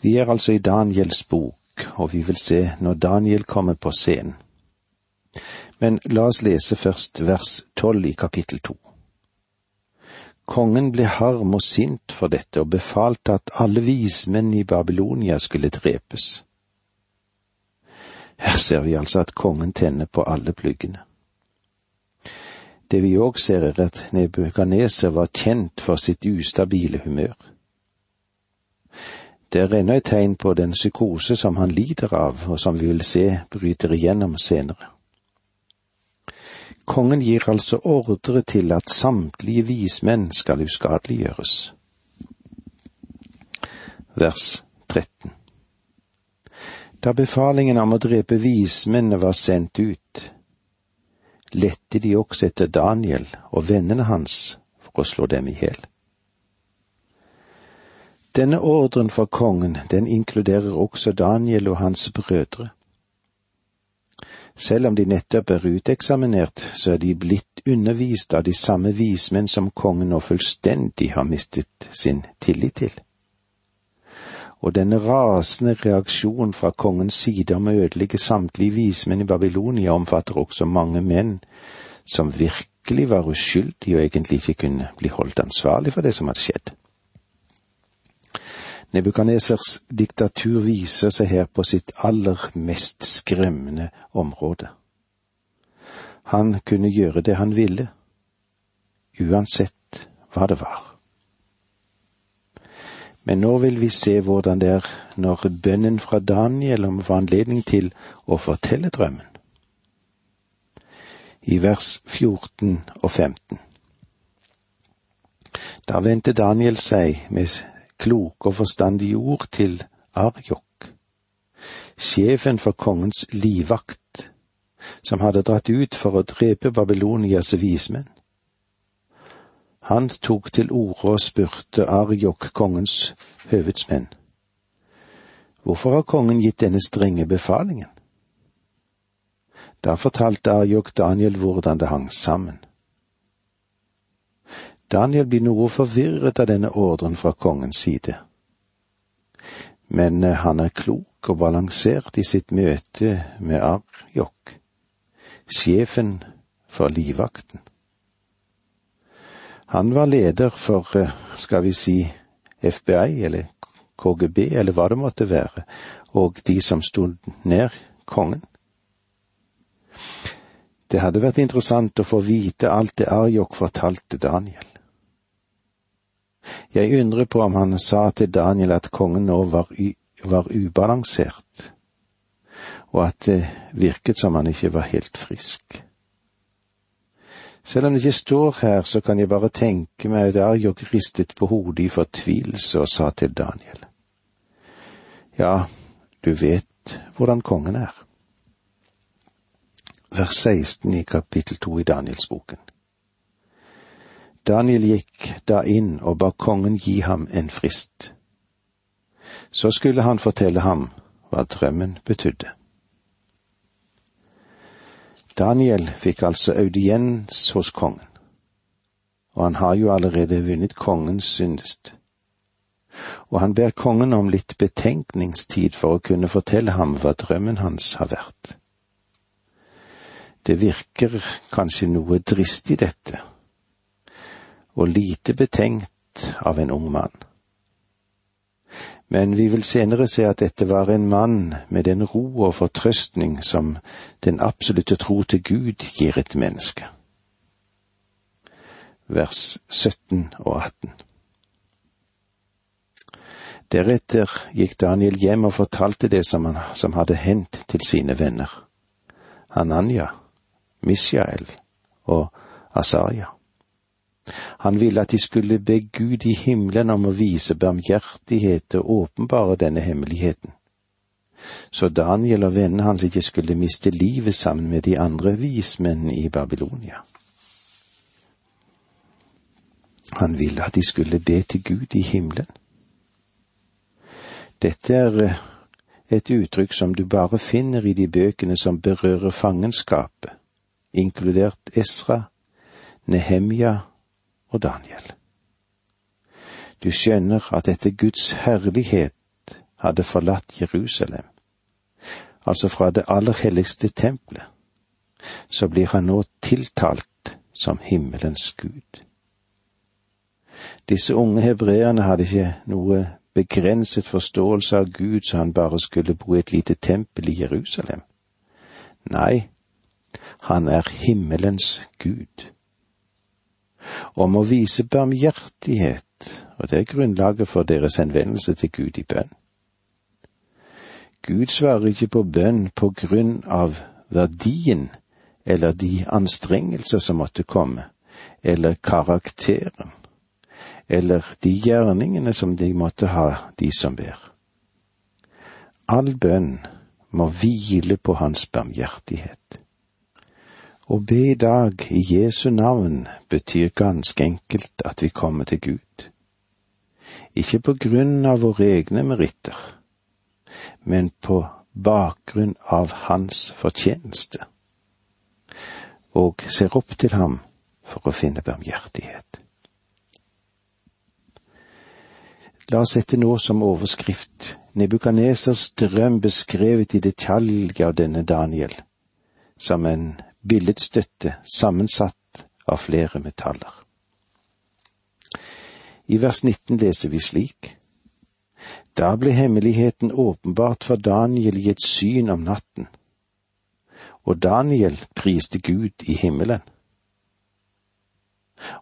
Vi er altså i Daniels bok, og vi vil se når Daniel kommer på scenen. Men la oss lese først vers tolv i kapittel to. Kongen ble harm og sint for dette og befalte at alle vismenn i Babylonia skulle drepes. Her ser vi altså at kongen tenner på alle pluggene. Det vi òg ser er at Nebukaneser var kjent for sitt ustabile humør. Det er ennå et tegn på den psykose som han lider av, og som vi vil se bryter igjennom senere. Kongen gir altså ordre til at samtlige vismenn skal uskadeliggjøres. Vers 13 Da befalingen om å drepe vismennene var sendt ut, lette de også etter Daniel og vennene hans for å slå dem i hjel. Denne ordren fra kongen, den inkluderer også Daniel og hans brødre. Selv om de nettopp er uteksaminert, så er de blitt undervist av de samme vismenn som kongen nå fullstendig har mistet sin tillit til. Og denne rasende reaksjonen fra kongens side om å ødelegge samtlige vismenn i Babylonia omfatter også mange menn som virkelig var uskyldige og egentlig ikke kunne bli holdt ansvarlig for det som hadde skjedd. Nebukadnesers diktatur viser seg her på sitt aller mest skremmende område. Han kunne gjøre det han ville, uansett hva det var. Men nå vil vi se hvordan det er når bønnen fra Daniel om får anledning til å fortelle drømmen. I vers 14 og 15. Da vendte Daniel seg med kloke og forstandige ord til Arjok, sjefen for kongens livvakt, som hadde dratt ut for å drepe Babylonias vismenn. Han tok til orde og spurte Arjok, kongens høvedsmenn. Hvorfor har kongen gitt denne strenge befalingen? Da fortalte Arjok Daniel hvordan det hang sammen. Daniel blir noe forvirret av denne ordren fra kongens side. Men eh, han er klok og balansert i sitt møte med Arjok, sjefen for livvakten. Han var leder for, eh, skal vi si, FBI eller KGB eller hva det måtte være, og de som sto nær kongen. Det hadde vært interessant å få vite alt det Arjok fortalte Daniel. Jeg undrer på om han sa til Daniel at kongen nå var, var ubalansert, og at det virket som han ikke var helt frisk. Selv om det ikke står her, så kan jeg bare tenke meg at Arjok ristet på hodet i fortvilelse og sa til Daniel. Ja, du vet hvordan kongen er. Vers 16 i kapittel to i Danielsboken. Daniel gikk da inn og ba kongen gi ham en frist. Så skulle han fortelle ham hva drømmen betydde. Daniel fikk altså audiens hos kongen, og han har jo allerede vunnet kongens syndest. Og han ber kongen om litt betenkningstid for å kunne fortelle ham hva drømmen hans har vært. Det virker kanskje noe dristig, dette, og lite betenkt av en ung mann. Men vi vil senere se at dette var en mann med den ro og fortrøstning som den absolutte tro til Gud gir et menneske. Vers 17 og 18 Deretter gikk Daniel hjem og fortalte det som, han, som hadde hendt til sine venner, Hananya, Mishael og Asaria. Han ville at de skulle be Gud i himmelen om å vise barmhjertighet og åpenbare denne hemmeligheten, så Daniel og vennene hans ikke skulle miste livet sammen med de andre vismennene i Babylonia. Han ville at de skulle be til Gud i himmelen. Dette er eh, et uttrykk som du bare finner i de bøkene som berører fangenskapet, inkludert Esra, Nehemja og Daniel. Du skjønner at etter Guds herlighet hadde forlatt Jerusalem, altså fra det aller helligste tempelet, så blir han nå tiltalt som himmelens gud. Disse unge hebreerne hadde ikke noe begrenset forståelse av Gud så han bare skulle bo i et lite tempel i Jerusalem. Nei, han er himmelens Gud. Om å vise barmhjertighet, og det er grunnlaget for deres henvendelse til Gud i bønn. Gud svarer ikke på bønn på grunn av verdien eller de anstrengelser som måtte komme, eller karakteren, eller de gjerningene som de måtte ha, de som ber. All bønn må hvile på Hans barmhjertighet. Å be i dag i Jesu navn betyr ganske enkelt at vi kommer til Gud. Ikke på grunn av våre egne meritter, men på bakgrunn av Hans fortjeneste, og ser opp til ham for å finne barmhjertighet. La oss sette nå som overskrift Nebukanesers drøm beskrevet i detalj av denne Daniel, som en billedstøtte sammensatt av flere metaller. I vers 19 leser vi slik. Da ble hemmeligheten åpenbart for Daniel i et syn om natten, og Daniel priste Gud i himmelen.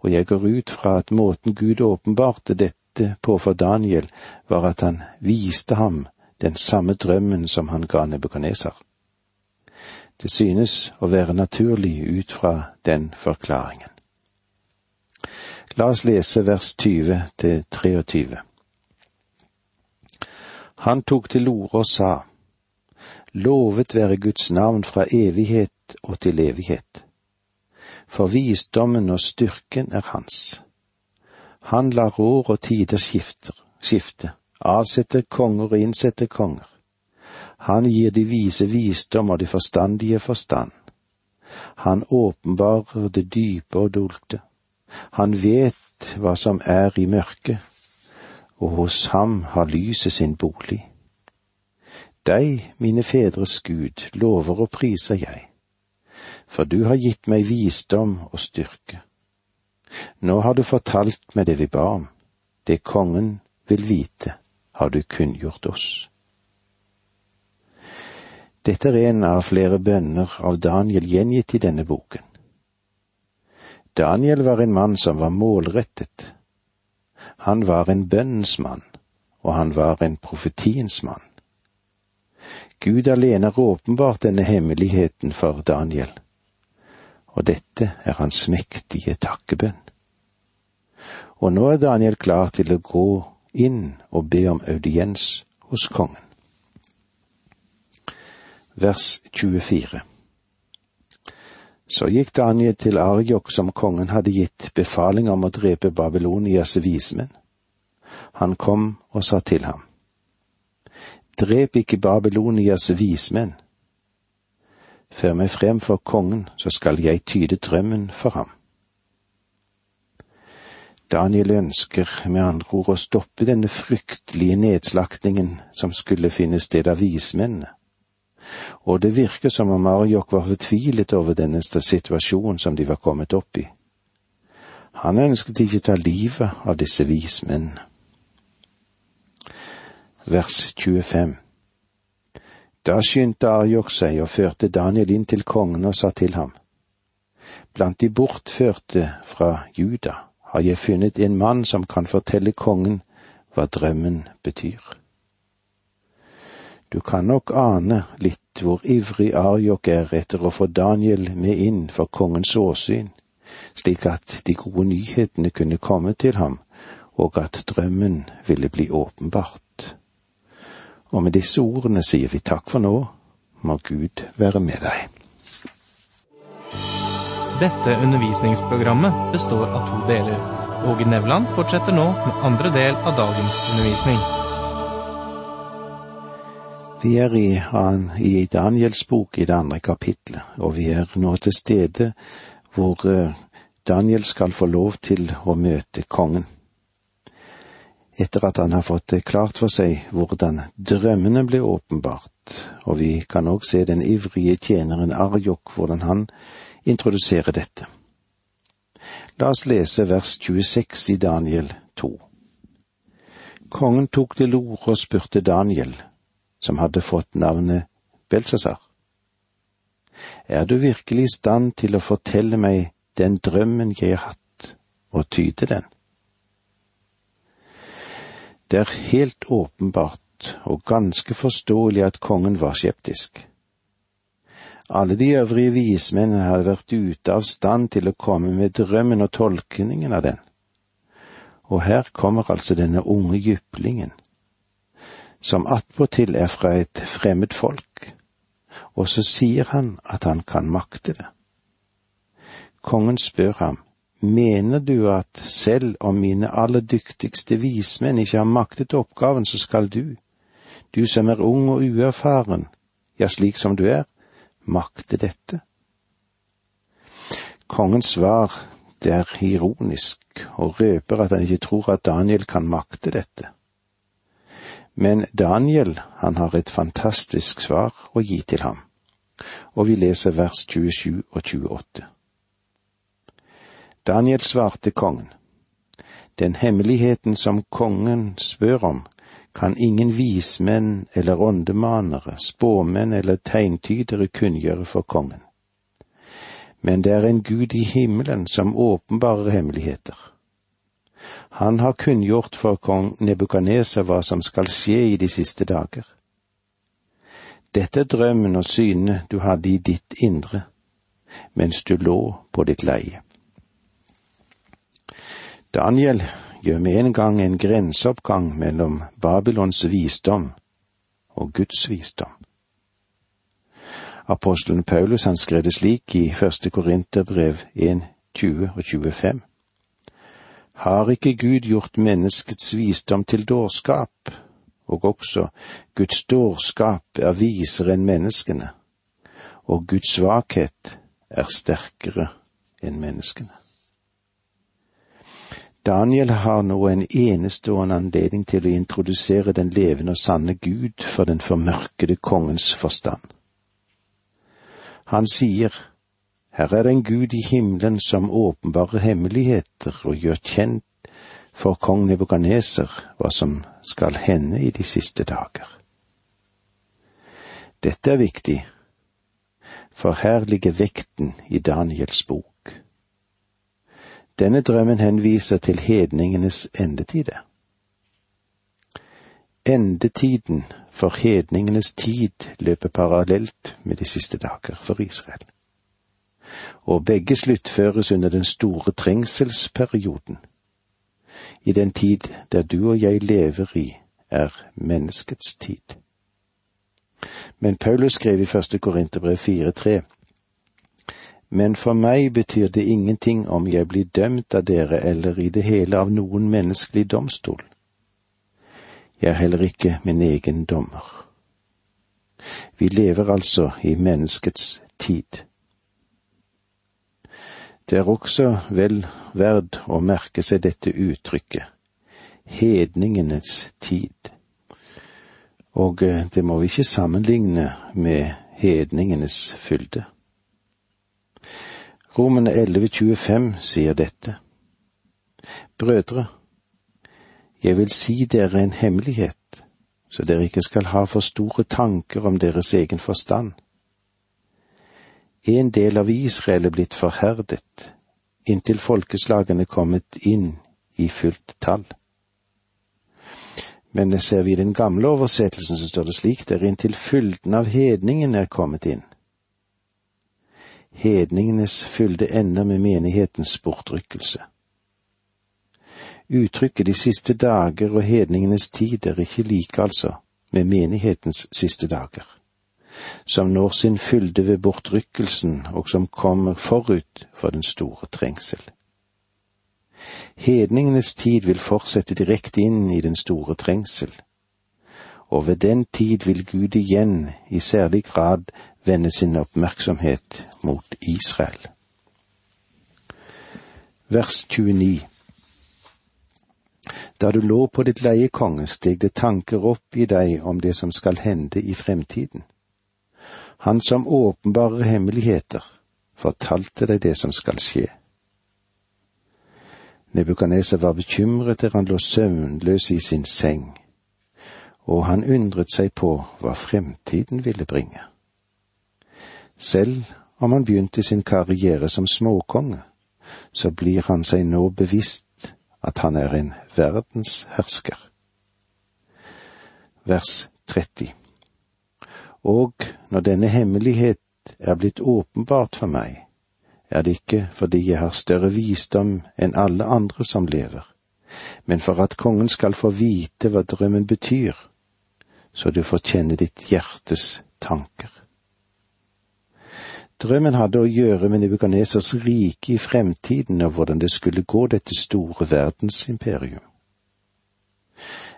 Og jeg går ut fra at måten Gud åpenbarte dette på for Daniel, var at han viste ham den samme drømmen som han ga Nebukadneser. Det synes å være naturlig ut fra den forklaringen. La oss lese vers 20 til 23. Han tok til orde og sa, Lovet være Guds navn fra evighet og til evighet. For visdommen og styrken er hans. Han lar år og tider skifte, avsetter konger og innsetter konger. Han gir de vise visdom og de forstandige forstand. Han åpenbarer det dype og dolte. Han vet hva som er i mørket, og hos ham har lyset sin bolig. Deg, mine fedres Gud, lover og priser jeg, for du har gitt meg visdom og styrke. Nå har du fortalt meg det vi ba om, det kongen vil vite, har du kunngjort oss. Dette er en av flere bønner av Daniel gjengitt i denne boken. Daniel var en mann som var målrettet. Han var en bønnens mann, og han var en profetiens mann. Gud alene har åpenbart denne hemmeligheten for Daniel, og dette er hans mektige takkebønn og nå er Daniel klar til å gå inn og be om audiens hos kongen. Vers 24 Så gikk Daniel til Arjok som kongen hadde gitt befaling om å drepe Babylonias vismenn. Han kom og sa til ham, Drep ikke Babylonias vismenn. Før meg frem for kongen, så skal jeg tyde drømmen for ham. Daniel ønsker med andre ord å stoppe denne fryktelige nedslaktingen som skulle finne sted av vismennene. Og det virker som om Ariok var fortvilet over denne situasjonen som de var kommet opp i. Han ønsket ikke ta livet av disse vismennene. Vers 25 Da skyndte Arjok seg og førte Daniel inn til kongen og sa til ham, Blant de bortførte fra Juda har jeg funnet en mann som kan fortelle kongen hva drømmen betyr. Du kan nok ane litt hvor ivrig Arjok er etter å få Daniel med inn for kongens åsyn, slik at de gode nyhetene kunne komme til ham, og at drømmen ville bli åpenbart. Og med disse ordene sier vi takk for nå, må Gud være med deg. Dette undervisningsprogrammet består av to deler. Åge Nevland fortsetter nå med andre del av dagens undervisning. Vi er i, i Daniels bok i det andre kapitlet, og vi er nå til stede hvor eh, Daniel skal få lov til å møte kongen. etter at han har fått klart for seg hvordan drømmene ble åpenbart, og vi kan òg se den ivrige tjeneren Arjok hvordan han introduserer dette. La oss lese vers 26 i Daniel 2. Kongen tok til orde og spurte Daniel, som hadde fått navnet Belsasar. Er du virkelig i stand til å fortelle meg den drømmen jeg har hatt, og tyde den? Det er helt åpenbart og ganske forståelig at kongen var skeptisk. Alle de øvrige vismennene hadde vært ute av stand til å komme med drømmen og tolkningen av den. Og her kommer altså denne unge jyplingen, som attpåtil er fra et fremmed folk, og så sier han at han kan makte det. Kongen spør ham, Mener du at selv om mine aller dyktigste vismenn ikke har maktet oppgaven, så skal du, du som er ung og uerfaren, ja, slik som du er, makte dette? Kongens svar, det er ironisk og røper at han ikke tror at Daniel kan makte dette. Men Daniel, han har et fantastisk svar å gi til ham, og vi leser vers 27 og 28. Daniel svarte kongen. Den hemmeligheten som kongen spør om, kan ingen vismenn eller åndemanere, spåmenn eller tegntydere kunngjøre for kongen. Men det er en gud i himmelen som åpenbarer hemmeligheter. Han har kunngjort for kong Nebukadneser hva som skal skje i de siste dager. Dette er drømmen og synene du hadde i ditt indre mens du lå på ditt leie. Daniel gjør med en gang en grenseoppgang mellom Babylons visdom og Guds visdom. Apostelen Paulus han skrev det slik i første Korinterbrev 1, 20 og 25. Har ikke Gud gjort menneskets visdom til dårskap, og også Guds dårskap er visere enn menneskene, og Guds svakhet er sterkere enn menneskene. Daniel har nå en enestående anledning til å introdusere den levende og sanne Gud for den formørkede kongens forstand. Han sier, Her er det en Gud i himmelen som åpenbarer hemmeligheter og gjør kjent for kong Nebukadneser hva som skal hende i de siste dager. Dette er viktig, for her ligger vekten i Daniels bok. Denne drømmen henviser til hedningenes endetide. Endetiden for hedningenes tid løper parallelt med de siste dager for Israel. Og begge sluttføres under den store trengselsperioden. I den tid der du og jeg lever i, er menneskets tid. Men Paulus skrev i første Korinterbrev 4.3 men for meg betyr det ingenting om jeg blir dømt av dere eller i det hele av noen menneskelig domstol. Jeg er heller ikke min egen dommer. Vi lever altså i menneskets tid. Det er også vel verd å merke seg dette uttrykket, hedningenes tid. Og eh, det må vi ikke sammenligne med hedningenes fylde. Romene 11,25 sier dette. Brødre, jeg vil si dere en hemmelighet, så dere ikke skal ha for store tanker om deres egen forstand. En del av Israel er blitt forherdet, inntil folkeslagene kommet inn i fullt tall. Men ser vi i den gamle oversettelsen, så står det slik der inntil fylden av hedningen er kommet inn hedningenes fylde ender med menighetens bortrykkelse. Uttrykket de siste dager og hedningenes tid er ikke like, altså, med menighetens siste dager, som når sin fylde ved bortrykkelsen og som kommer forut for den store trengsel. Hedningenes tid vil fortsette direkte inn i den store trengsel, og ved den tid vil Gud igjen i særlig grad vende sin oppmerksomhet mot Israel. Vers 29 Da du lå på ditt leie, konge, steg det tanker opp i deg om det som skal hende i fremtiden. Han som åpenbarer hemmeligheter, fortalte deg det som skal skje. Nebukaneser var bekymret der han lå søvnløs i sin seng, og han undret seg på hva fremtiden ville bringe. Selv om han begynte sin karriere som småkonge, så blir han seg nå bevisst at han er en verdenshersker. Vers 30 Og når denne hemmelighet er blitt åpenbart for meg, er det ikke fordi jeg har større visdom enn alle andre som lever, men for at kongen skal få vite hva drømmen betyr, så du får kjenne ditt hjertes tanker. Drømmen hadde å gjøre med Nebukadnesers rike i fremtiden og hvordan det skulle gå dette store verdensimperium.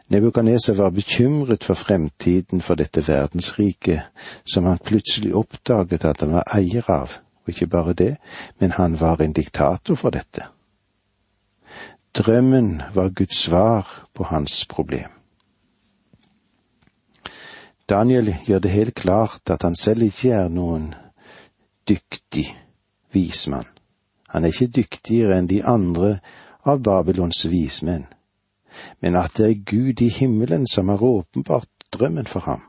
Nebukaneser var bekymret for fremtiden for dette verdensriket som han plutselig oppdaget at han var eier av, og ikke bare det, men han var en diktator for dette. Drømmen var Guds svar på hans problem. Daniel gjør det helt klart at han selv ikke er noen dyktig vismann. Han er ikke dyktigere enn de andre av Babylons vismenn, men at det er Gud i himmelen som har åpenbart drømmen for ham.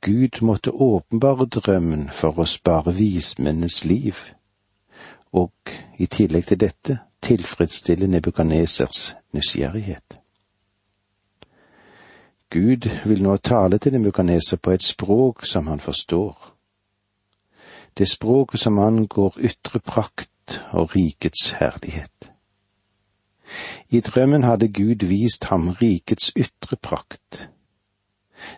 Gud måtte åpenbare drømmen for å spare vismennenes liv, og i tillegg til dette tilfredsstille Nebukanesers nysgjerrighet. Gud vil nå tale til Nebukaneser på et språk som han forstår det språket som angår ytre prakt og rikets herlighet. I drømmen hadde Gud vist ham rikets ytre prakt.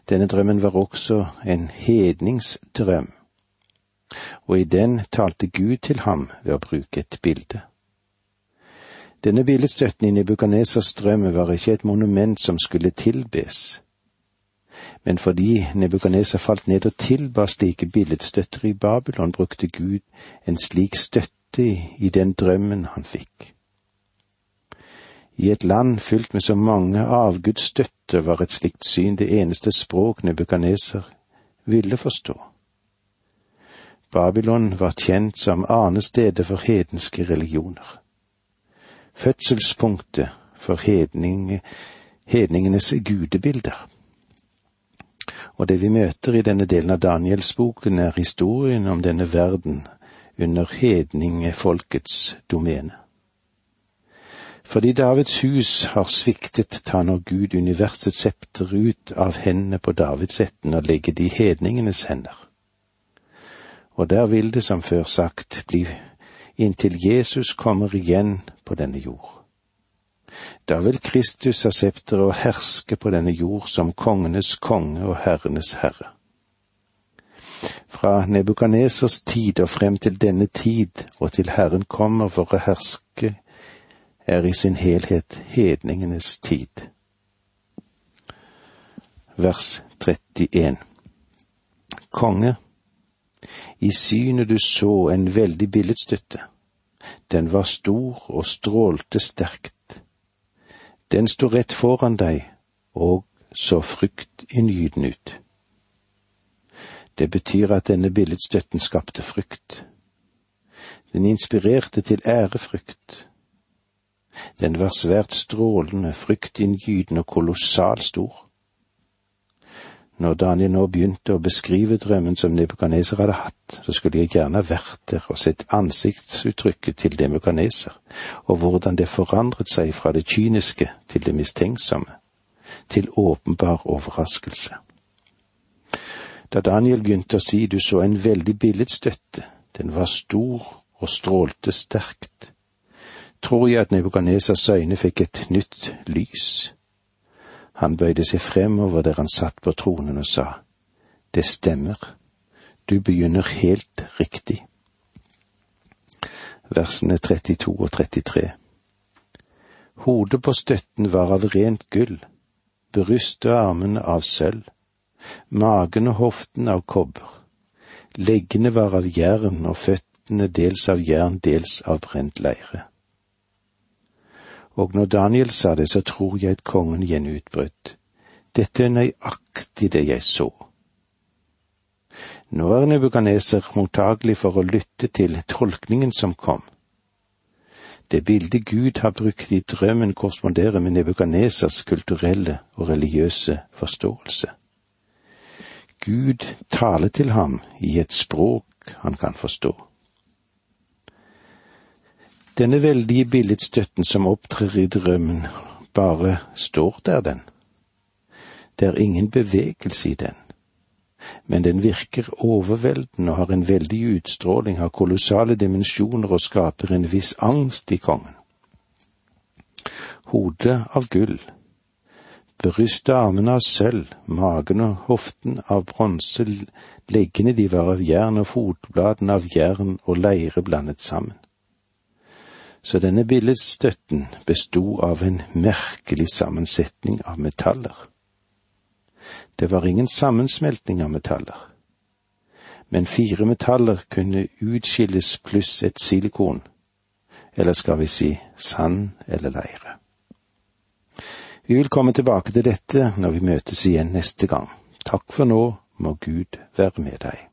Denne drømmen var også en hedningsdrøm, og i den talte Gud til ham ved å bruke et bilde. Denne billedstøtten i Nebukanesers drøm var ikke et monument som skulle tilbes men fordi Nebukadneser falt ned og tilba slike billedstøtter i Babylon, brukte Gud en slik støtte i den drømmen han fikk. I et land fylt med så mange avgudsstøtter var et slikt syn det eneste språk nebukaneser ville forstå. Babylon var kjent som arnestedet for hedenske religioner. Fødselspunktet for hedning, hedningenes gudebilder. Og det vi møter i denne delen av Danielsboken, er historien om denne verden under hedningefolkets domene. Fordi Davids hus har sviktet, tar nå Gud universets septer ut av hendene på Davidsetten og legger det i hedningenes hender. Og der vil det, som før sagt, bli inntil Jesus kommer igjen på denne jord. Da vil Kristus ha septeret og herske på denne jord som kongenes konge og herrenes herre. Fra Nebukanesers tid og frem til denne tid og til Herren kommer for å herske, er i sin helhet hedningenes tid. Vers 31 Konge, i synet du så en veldig billedstøtte. Den var stor og strålte sterkt den sto rett foran deg og så fryktinngytende ut. Det betyr at denne billedstøtten skapte frykt. Den inspirerte til ærefrykt. Den var svært strålende, fryktinngytende og kolossalt stor. Når Daniel nå begynte å beskrive drømmen som Nebukadneser hadde hatt, så skulle jeg gjerne vært der og sett ansiktsuttrykket til Nebukadneser, og hvordan det forandret seg fra det kyniske til det mistenksomme, til åpenbar overraskelse. Da Daniel begynte å si du så en veldig billedstøtte, den var stor og strålte sterkt, tror jeg at Nebukadnesas øyne fikk et nytt lys. Han bøyde seg fremover der han satt på tronen og sa, Det stemmer, du begynner helt riktig. Versene 32 og 33 Hodet på støtten var av rent gull, brystet og armene av sølv, magen og hoften av kobber, leggene var av jern og føttene dels av jern, dels av brent leire Og når Daniel sa det, så tror jeg at kongen igjen utbrøt. Dette er nøyaktig det jeg så. Nå er nebukaneser mottagelig for å lytte til tolkningen som kom. Det bildet Gud har brukt i drømmen korresponderer med nebukanesers kulturelle og religiøse forståelse. Gud taler til ham i et språk han kan forstå. Denne veldige billedstøtten som opptrer i drømmen, bare står der, den. Det er ingen bevegelse i den men den virker overveldende og har en veldig utstråling, har kolossale dimensjoner og skaper en viss angst i kongen. Hodet av gull, brystet armene av sølv, magen og hoften av bronse, leggene de var av jern og fotbladene av jern og leire blandet sammen. Så denne billedstøtten bestod av en merkelig sammensetning av metaller. Det var ingen sammensmeltning av metaller. Men fire metaller kunne utskilles pluss et silikon, eller skal vi si sand eller leire. Vi vil komme tilbake til dette når vi møtes igjen neste gang. Takk for nå, må Gud være med deg.